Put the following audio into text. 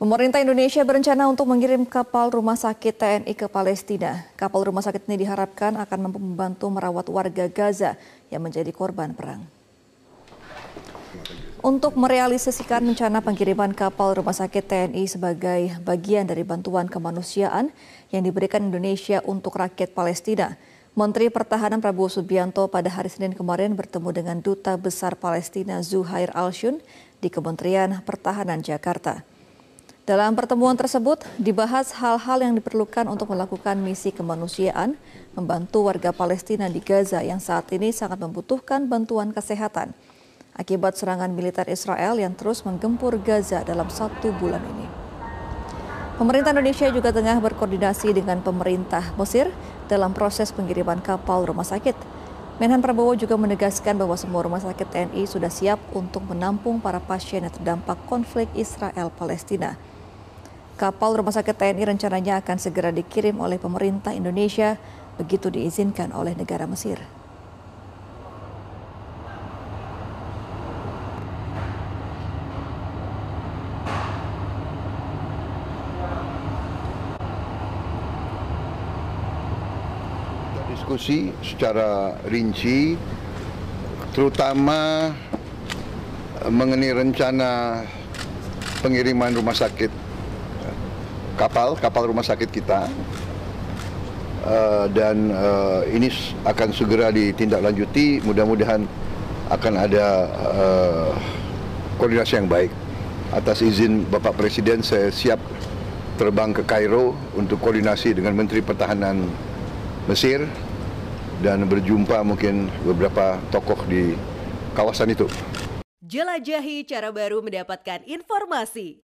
Pemerintah Indonesia berencana untuk mengirim kapal rumah sakit TNI ke Palestina. Kapal rumah sakit ini diharapkan akan membantu merawat warga Gaza yang menjadi korban perang. Untuk merealisasikan rencana pengiriman kapal rumah sakit TNI sebagai bagian dari bantuan kemanusiaan yang diberikan Indonesia untuk rakyat Palestina, Menteri Pertahanan Prabowo Subianto pada hari Senin kemarin bertemu dengan Duta Besar Palestina Zuhair Al-Shun di Kementerian Pertahanan Jakarta. Dalam pertemuan tersebut dibahas hal-hal yang diperlukan untuk melakukan misi kemanusiaan, membantu warga Palestina di Gaza yang saat ini sangat membutuhkan bantuan kesehatan akibat serangan militer Israel yang terus menggempur Gaza dalam satu bulan ini. Pemerintah Indonesia juga tengah berkoordinasi dengan pemerintah Mesir dalam proses pengiriman kapal rumah sakit. Menhan Prabowo juga menegaskan bahwa semua rumah sakit TNI sudah siap untuk menampung para pasien yang terdampak konflik Israel-Palestina. Kapal rumah sakit TNI rencananya akan segera dikirim oleh pemerintah Indonesia begitu diizinkan oleh negara Mesir. Diskusi secara rinci, terutama mengenai rencana pengiriman rumah sakit kapal, kapal rumah sakit kita. Uh, dan uh, ini akan segera ditindaklanjuti. Mudah-mudahan akan ada uh, koordinasi yang baik. Atas izin Bapak Presiden, saya siap terbang ke Kairo untuk koordinasi dengan Menteri Pertahanan Mesir dan berjumpa mungkin beberapa tokoh di kawasan itu. Jelajahi cara baru mendapatkan informasi.